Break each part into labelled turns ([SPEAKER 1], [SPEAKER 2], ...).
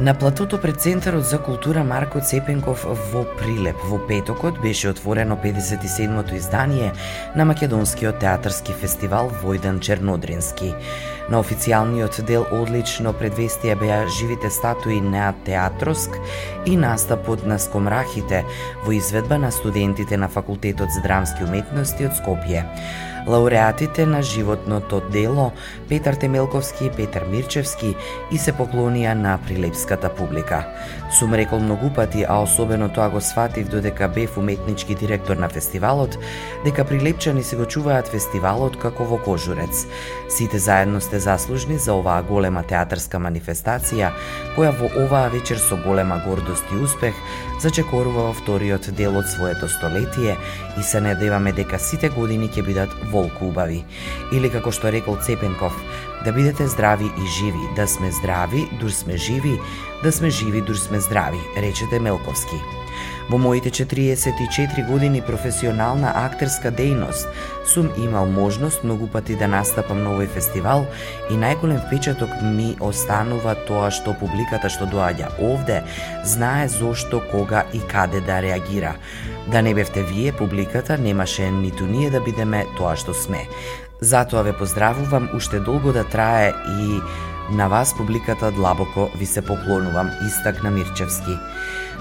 [SPEAKER 1] На платото пред Центарот за култура Марко Цепенков во Прилеп во петокот беше отворено 57-то издание на Македонскиот театарски фестивал Војдан Чернодрински. На официјалниот дел одлично предвестија беа живите статуи на Театроск и настапот на Скомрахите во изведба на студентите на Факултетот за драмски уметности од Скопје. Лауреатите на животното дело Петар Темелковски и Петар Мирчевски и се поклонија на прилепската публика. Сум рекол многу пати, а особено тоа го сватив додека бев уметнички директор на фестивалот, дека прилепчани се го чуваат фестивалот како во кожурец. Сите заедно сте заслужни за оваа голема театарска манифестација, која во оваа вечер со голема гордост и успех зачекорува во вториот дел од своето столетие и се надеваме дека сите години ќе бидат во толку убави. Или како што рекол Цепенков, да бидете здрави и живи, да сме здрави, дур сме живи, да сме живи, дур сме здрави, речете Мелковски. Во моите 44 години професионална актерска дејност сум имал можност многу пати да настапам на овој фестивал и најголем впечаток ми останува тоа што публиката што доаѓа овде знае зошто, кога и каде да реагира. Да не бевте вие, публиката, немаше ниту ние да бидеме тоа што сме. Затоа ве поздравувам уште долго да трае и на вас публиката длабоко ви се поклонувам, истакна Мирчевски.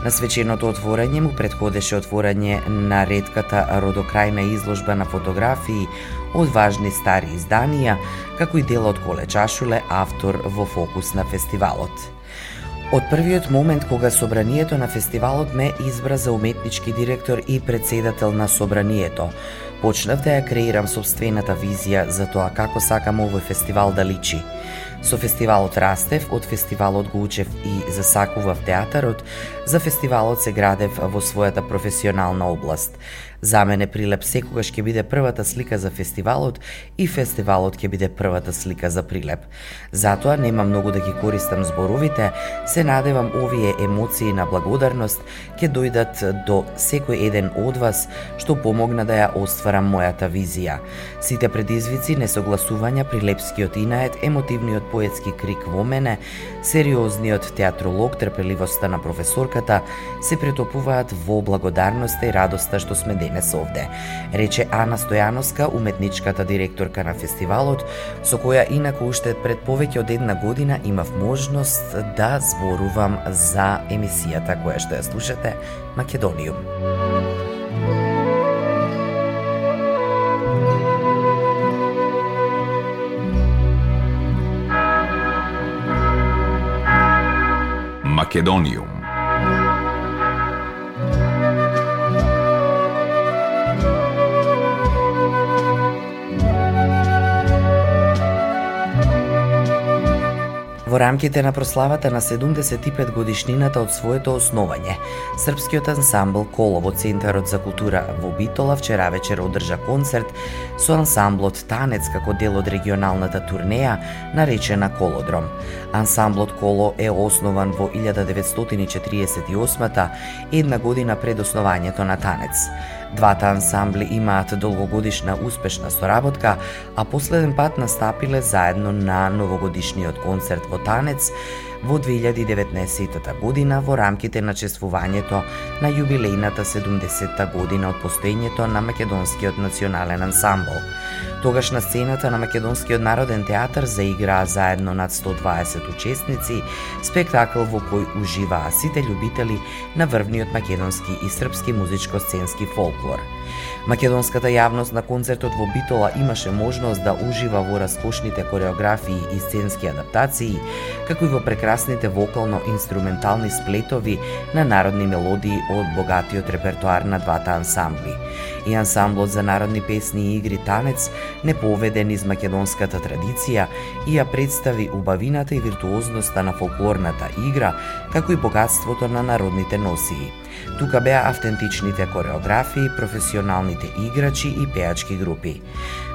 [SPEAKER 1] На свеченото отворање му предходеше отворање на редката родокрајна изложба на фотографии од важни стари изданија, како и дел од Коле Чашуле, автор во фокус на фестивалот. Од првиот момент кога собранието на фестивалот ме избра за уметнички директор и председател на собранието, почнав да ја креирам собствената визија за тоа како сакам овој фестивал да личи. Со фестивалот растев, од фестивалот го учев и засакував театарот, за фестивалот се градев во својата професионална област. За мене Прилеп секогаш ќе биде првата слика за фестивалот и фестивалот ќе биде првата слика за Прилеп. Затоа нема многу да ги користам зборовите, се надевам овие емоции на благодарност ќе дојдат до секој еден од вас што помогна да ја остварам мојата визија. Сите предизвици, несогласувања, прилепскиот инает, емотивниот поетски крик во мене, сериозниот театролог, трпеливоста на професорката се претопуваат во благодарноста и радоста што сме денес овде, рече Ана Стојановска, уметничката директорка на фестивалот, со која инаку уште пред повеќе од една година имав можност да зборувам за емисијата која што ја слушате Македониум.
[SPEAKER 2] Македониум
[SPEAKER 1] Во рамките на прославата на 75 годишнината од своето основање, српскиот ансамбл Коло во Центарот за култура во Битола вчера вечер одржа концерт со ансамблот Танец како дел од регионалната турнеја наречена Колодром. Ансамблот Коло е основан во 1948 една година пред основањето на Танец. Двата ансамбли имаат долгогодишна успешна соработка, а последен пат настапиле заедно на новогодишниот концерт во Танец во 2019 година во рамките на чествувањето на јубилејната 70-та година од постоењето на Македонскиот национален ансамбл. Тогаш на сцената на Македонскиот народен театар заиграа заедно над 120 учесници спектакл во кој уживаа сите љубители на врвниот македонски и српски музичко-сценски фолклор. Македонската јавност на концертот во Битола имаше можност да ужива во раскошните кореографии и сценски адаптации, како и во прекрасните вокално-инструментални сплетови на народни мелодии од богатиот репертуар на двата ансамбли. И ансамблот за народни песни и игри танец не поведен из македонската традиција и ја представи убавината и виртуозноста на фолклорната игра, како и богатството на народните носии. Тука беа автентичните кореографии, професионалните играчи и пеачки групи.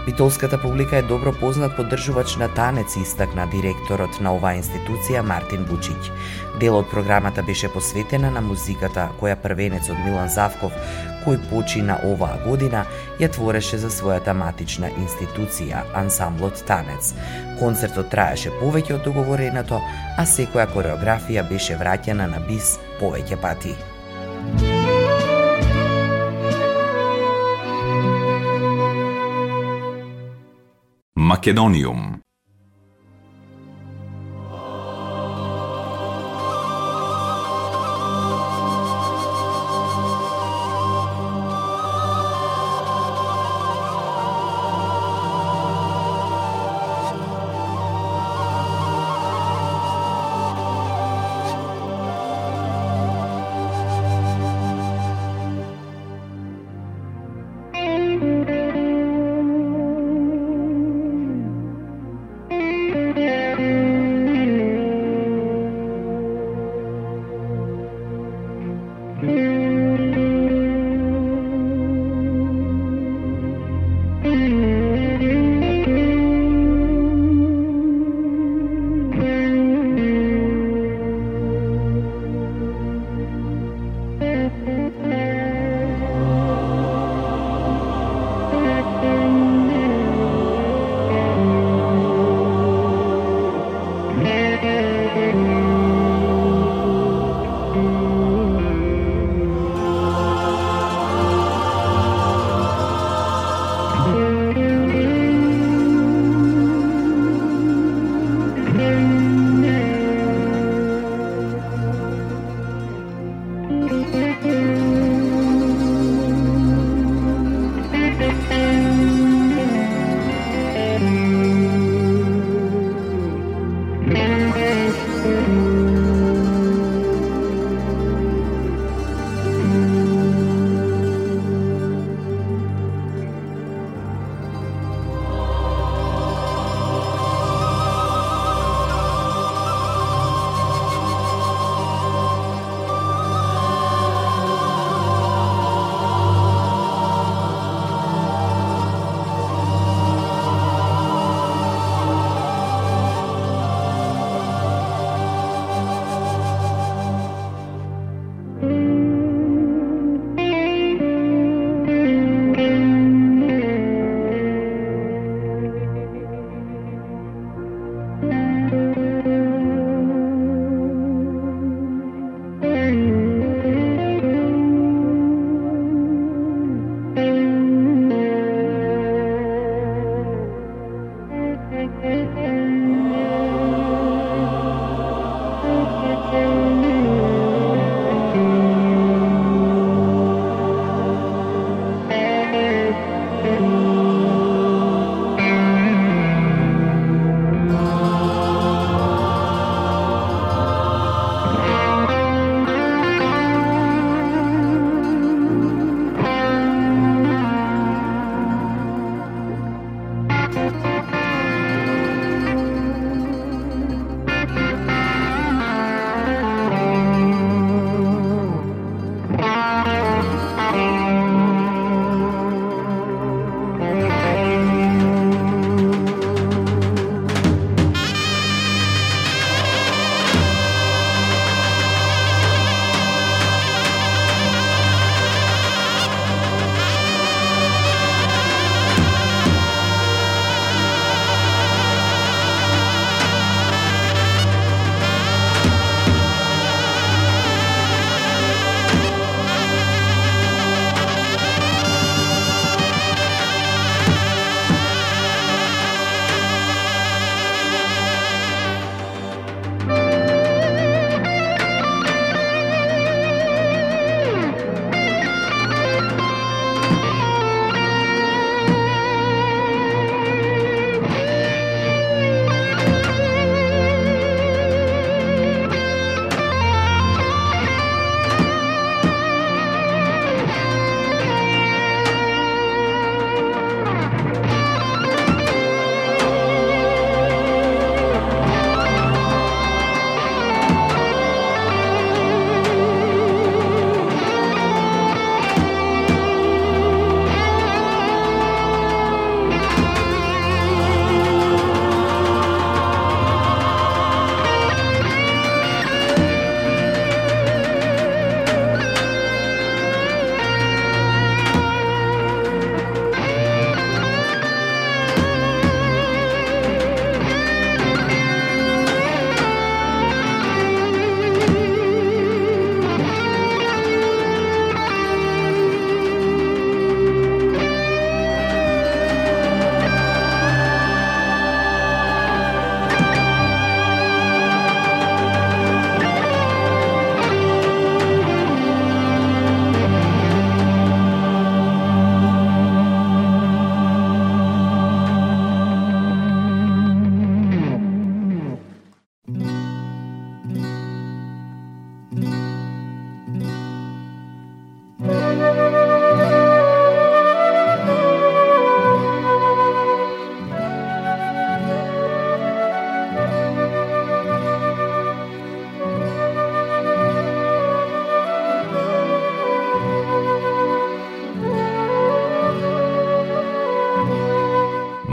[SPEAKER 1] Битолската публика е добро познат поддржувач на танец, истакна директорот на оваа институција Мартин Бучиќ. Дел од програмата беше посветена на музиката која првенецот Милан Завков, кој почина оваа година, ја твореше за својата матична институција, ансамблот Танец. Концертот траеше повеќе од договореното, а секоја кореографија беше враќена на бис повеќе пати.
[SPEAKER 2] Македониум.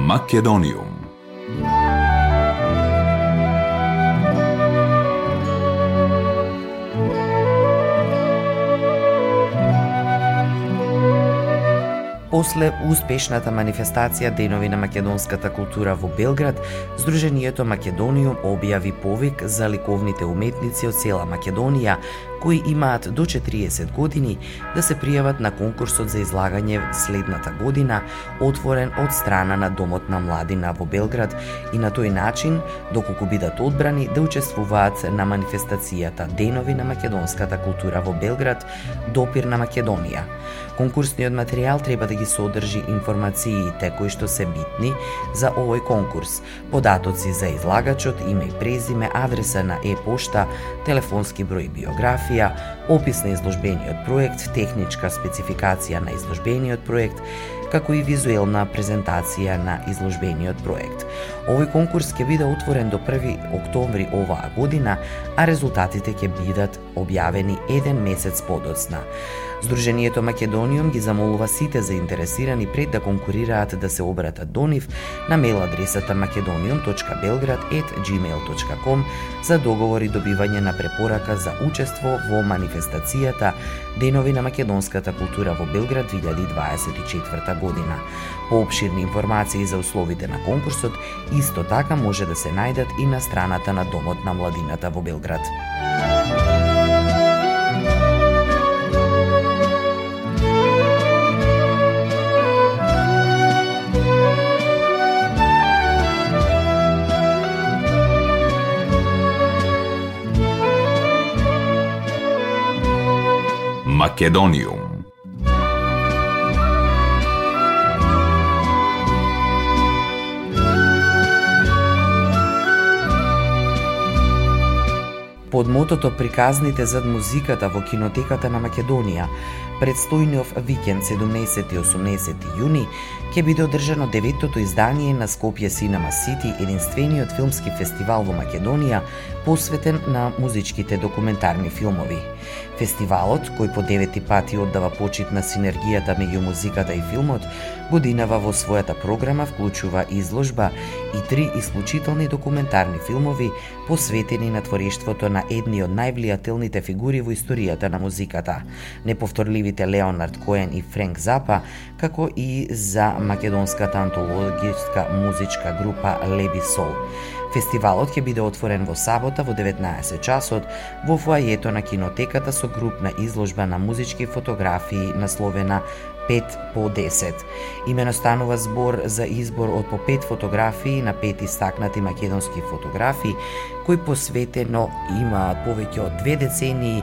[SPEAKER 2] Македониум.
[SPEAKER 1] После успешната манифестација Денови на македонската култура во Белград, Сдруженијето Македониум објави повик за ликовните уметници од цела Македонија кои имаат до 40 години да се пријават на конкурсот за излагање следната година, отворен од страна на Домот на младина во Белград и на тој начин, доколку бидат одбрани, да учествуваат на манифестацијата Денови на македонската култура во Белград, допир на Македонија. Конкурсниот материјал треба да ги содржи информациите кои што се битни за овој конкурс, податоци за излагачот, име и презиме, адреса на е-пошта, телефонски број и биографија, фотографија, опис на изложбениот проект, техничка спецификација на изложбениот проект, како и визуелна презентација на изложбениот проект. Овој конкурс ќе биде отворен до 1 октомври оваа година, а резултатите ќе бидат објавени еден месец подоцна. Сдруженијето Македониум ги замолува сите заинтересирани пред да конкурираат да се обратат до нив на мейл адресата macedonium.belgrad@gmail.com за договор и добивање на препорака за учество во манифестацијата Денови на македонската култура во Белград 2024 година. Пообширни информации за условите на конкурсот исто така може да се најдат и на страната на Домот на младината во Белград.
[SPEAKER 2] Македониум.
[SPEAKER 1] Под мотото Приказните зад музиката во кинотеката на Македонија, предстојниот викенд 17 и 18 јуни ќе биде одржано деветото издание на Скопје Синема Сити, единствениот филмски фестивал во Македонија посветен на музичките документарни филмови. Фестивалот, кој по девети пати оддава почит на синергијата меѓу музиката и филмот, годинава во својата програма вклучува изложба и три исклучителни документарни филмови посветени на творештвото на едни од највлијателните фигури во историјата на музиката, неповторливите Леонард Коен и Френк Запа, како и за македонската антологиска музичка група Леби Сол. Фестивалот ќе биде отворен во сабота во 19 часот во фоајето на кинотеката со групна изложба на музички фотографии насловена 5 по 10. Имено станува збор за избор од по 5 фотографии на 5 истакнати македонски фотографи кои посветено имаат повеќе од две децении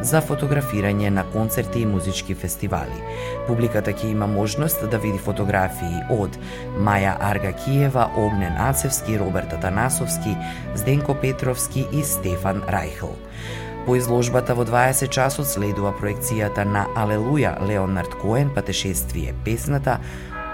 [SPEAKER 1] за фотографирање на концерти и музички фестивали. Публиката ќе има можност да види фотографии од Маја Арга Киева, Огнен Ацевски, Роберт Атанасовски, Зденко Петровски и Стефан Рајхл. По изложбата во 20 часот следува проекцијата на Алелуја Леонард Коен Патешествие песната,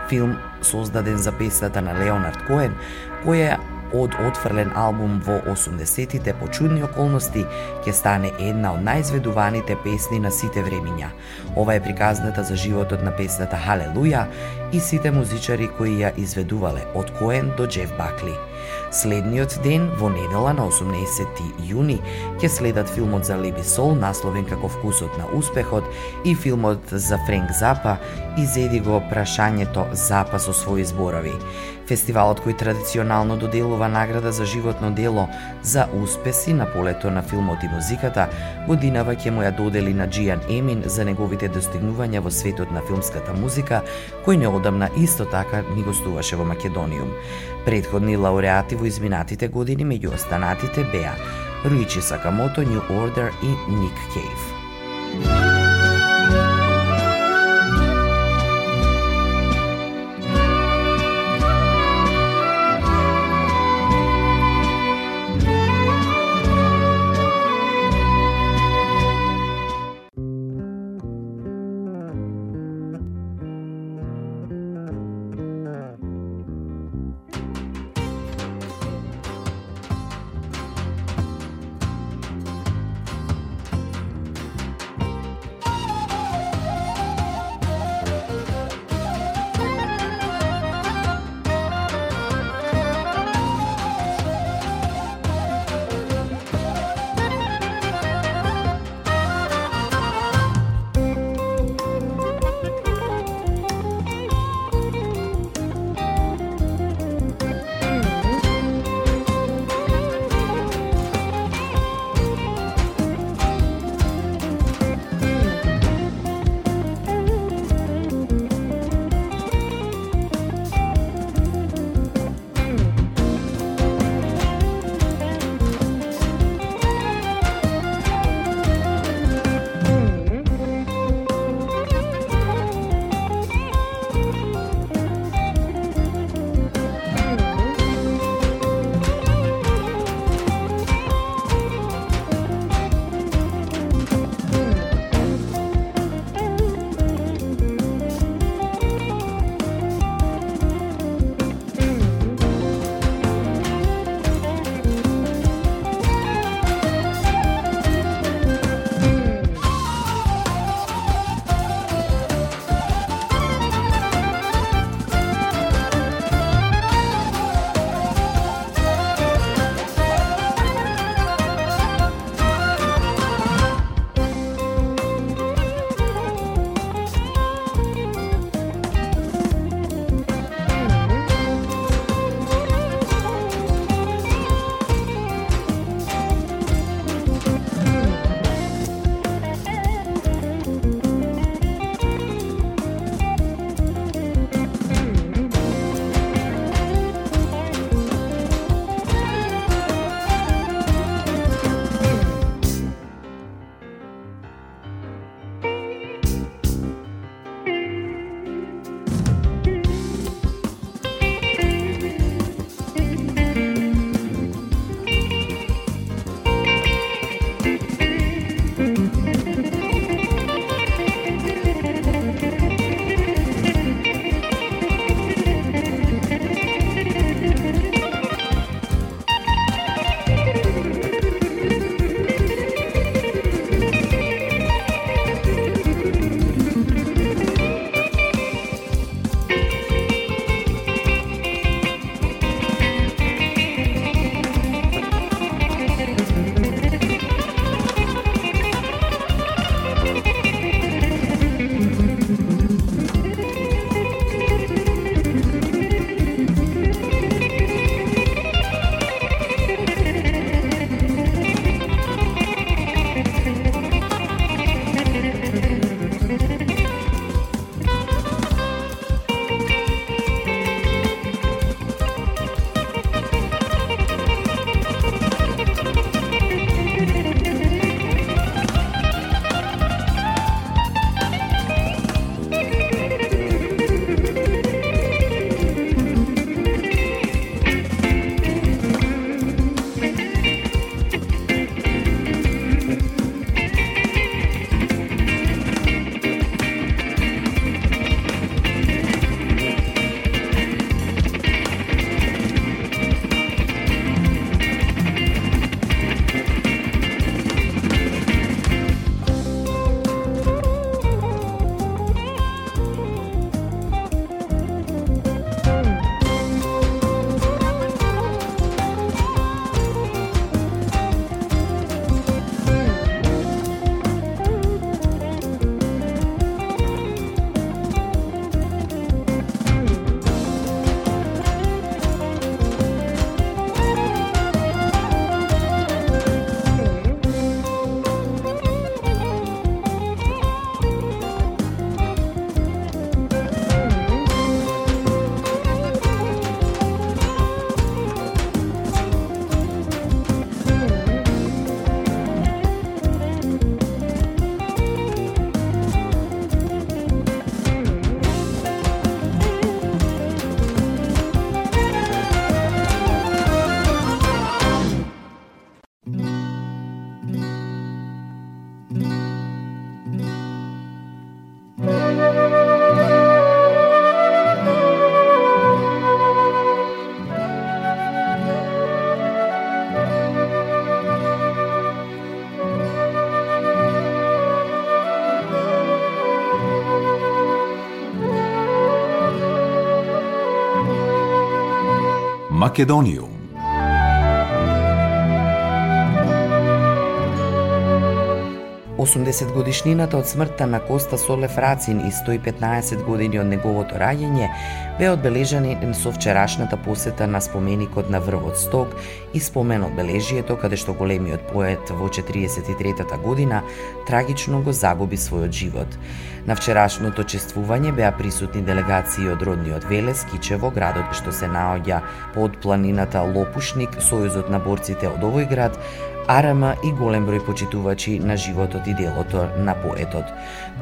[SPEAKER 1] филм создаден за песната на Леонард Коен, која од отфрлен албум во 80-тите по чудни околности ќе стане една од најзведуваните песни на сите времиња. Ова е приказната за животот на песната Халелуја и сите музичари кои ја изведувале од Коен до Джеф Бакли. Следниот ден, во недела на 18 јуни, ќе следат филмот за Леби Сол, насловен како Вкусот на успехот, и филмот за Френк Запа, изеди го прашањето Запа со своји зборови. Фестивалот кој традиционално доделува награда за животно дело за успеси на полето на филмот и музиката, годинава ќе му ја додели на Джиан Емин за неговите достигнувања во светот на филмската музика, кој неодамна исто така ни гостуваше во Македониум. Предходни лауреати во изминатите години меѓу останатите беа Руичи Сакамото, New Order и Ник Кейв.
[SPEAKER 2] Македониум
[SPEAKER 1] 80 годишнината од смртта на Коста Солев Рацин и 115 години од неговото раѓање беа одбележани со вчерашната посета на споменикот на Врвот Сток и спомен одбележието каде што големиот поет во 43-та година трагично го загуби својот живот. На вчерашното чествување беа присутни делегации од родниот Велес, Кичево, градот што се наоѓа под планината Лопушник, Сојузот на борците од овој град, Арама и голем број почитувачи на животот и делото на поетот.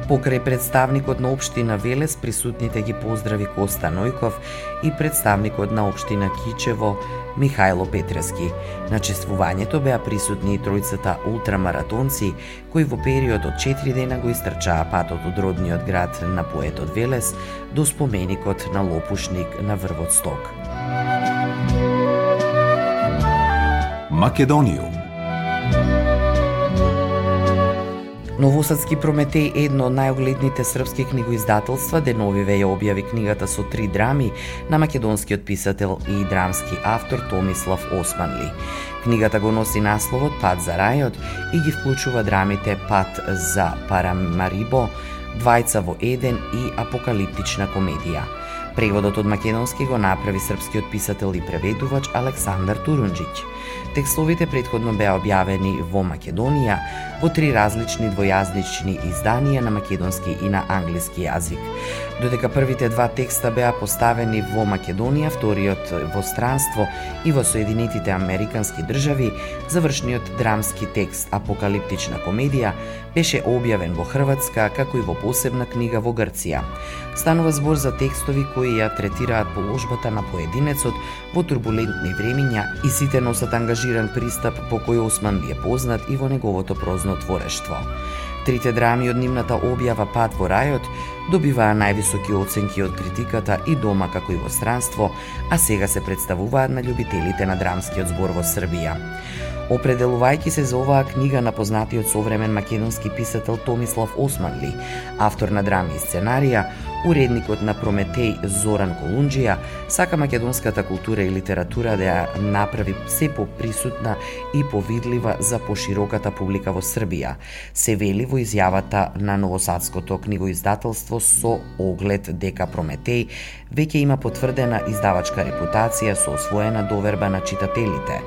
[SPEAKER 1] Покрај представникот на општина Велес, присутните ги поздрави Коста Нојков и представникот на општина Кичево Михајло Петрески. На чествувањето беа присутни и тројцата ултрамаратонци, кои во период од 4 дена го истрчаа патот од родниот град на поетот Велес до споменикот на Лопушник на Врвот Сток.
[SPEAKER 2] Македонијум.
[SPEAKER 1] Новосадски Прометеј, едно од најогледните српски книгоиздателства, деновиве ја објави книгата со три драми на македонскиот писател и драмски автор Томислав Османли. Книгата го носи насловот Пат за рајот и ги вклучува драмите Пат за Парамарибо, Двајца во Еден и Апокалиптична комедија. Преводот од македонски го направи српскиот писател и преведувач Александар Турунџиќ. Текстовите предходно беа објавени во Македонија во три различни двојазнични изданија на македонски и на англиски јазик. Додека првите два текста беа поставени во Македонија, вториот во странство и во Соединетите Американски држави, завршниот драмски текст Апокалиптична комедија беше објавен во Хрватска, како и во посебна книга во Грција. Станува збор за текстови кои ја третираат положбата на поединецот во турбулентни времиња и сите носат ангажиран пристап по кој Осман би е познат и во неговото прозно творештво. Трите драми од нивната објава Пат во рајот добиваа највисоки оценки од критиката и дома како и во странство, а сега се представуваат на љубителите на драмскиот збор во Србија. Определувајќи се за оваа книга на познатиот современ македонски писател Томислав Османли, автор на драми и сценарија, Уредникот на Прометеј Зоран Колунџија сака македонската култура и литература да ја направи се поприсутна и повидлива за пошироката публика во Србија, се вели во изјавата на Новосадското книгоиздателство со оглед дека Прометеј веќе има потврдена издавачка репутација со освоена доверба на читателите.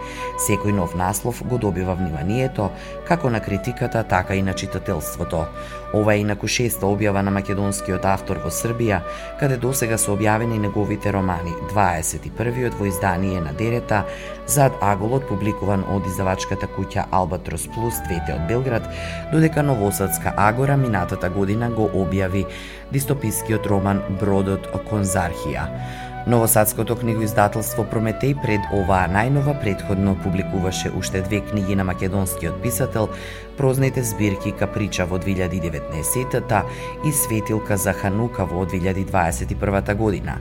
[SPEAKER 1] Секој нов наслов го добива вниманието, како на критиката, така и на читателството. Ова е инаку шеста објава на македонскиот автор во Србија, каде досега се објавени неговите романи 21-виот во издание на Дерета, зад Аголот публикуван од издавачката куќа Албатрос Плюс двете од Белград, додека Новосадска Агора минатата година го објави дистопискиот роман Бродот Конзархија. Новосадското книгоиздателство Прометеј пред оваа најнова предходно публикуваше уште две книги на македонскиот писател, прозните збирки Каприча во 2019-та и Светилка за Ханука во 2021 година.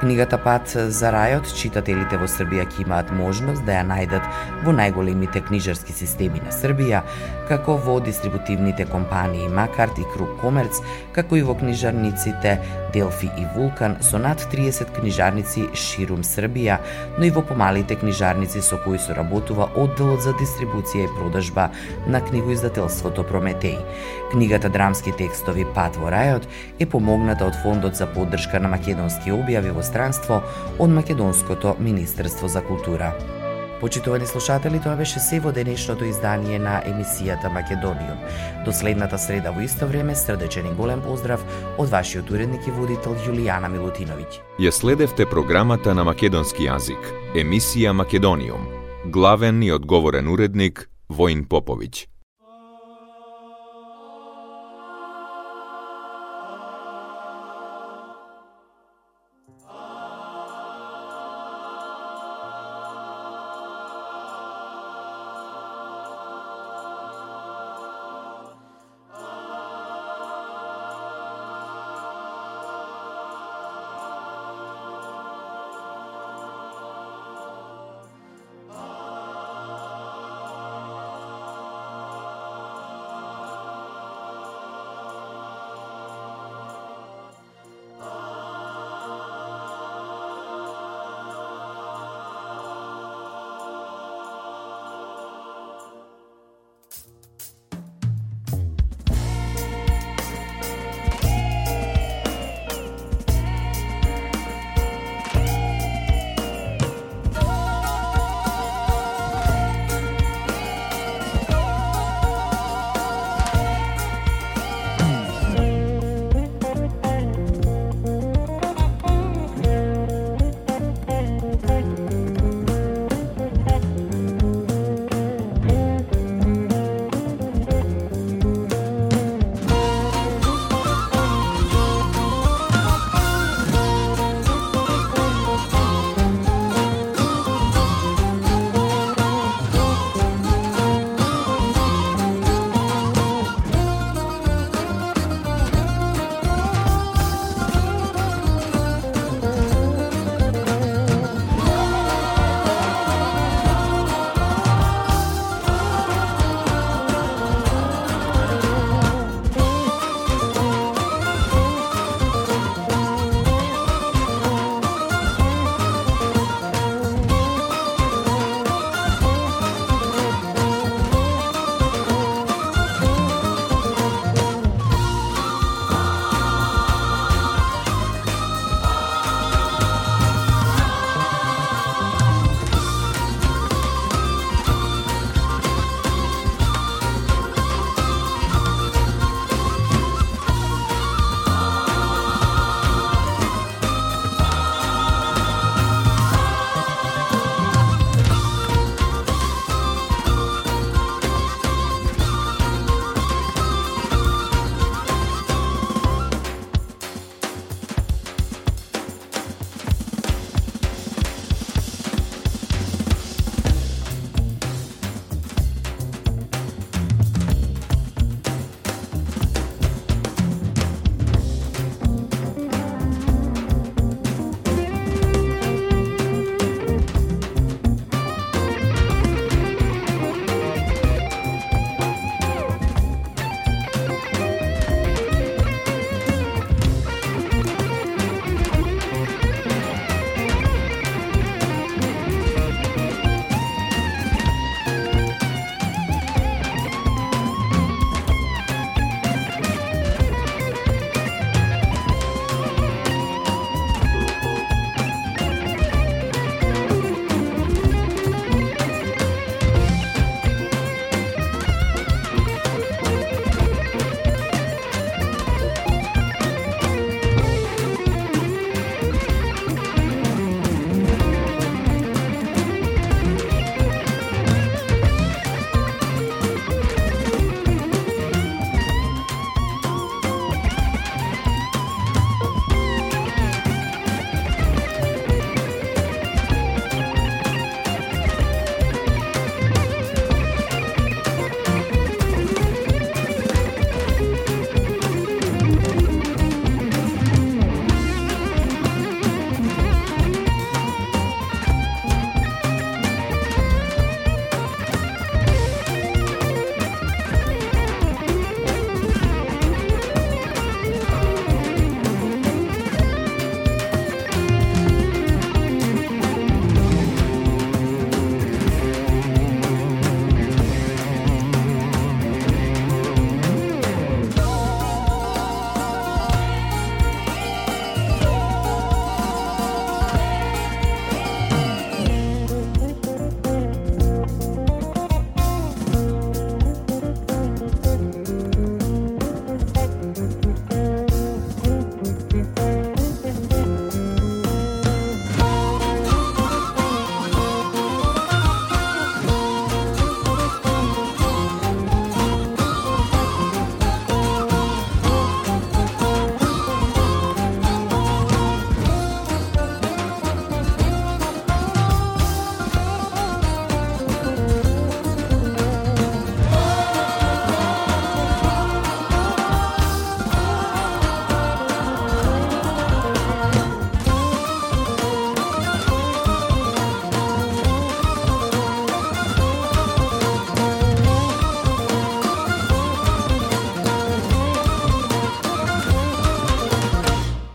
[SPEAKER 1] Книгата Пат за рајот читателите во Србија ќе имаат можност да ја најдат во најголемите книжарски системи на Србија, како во дистрибутивните компании Макарт и Круг Комерц, како и во книжарниците Делфи и Вулкан со над 30 книжарници ширум Србија, но и во помалите книжарници со кои соработува одделот за дистрибуција и продажба на книгу издателството Прометеј. Книгата Драмски текстови Пат во рајот е помогната од Фондот за поддршка на македонски објави во странство од Македонското Министерство за култура. Почитувани слушатели, тоа беше се во денешното издание на емисијата Македониум. До следната среда во исто време, срдечен и голем поздрав од вашиот уредник и водител Јулијана Милутиновиќ.
[SPEAKER 2] Ја следевте програмата на македонски јазик, емисија Македониум. Главен и одговорен уредник Воин Поповиќ.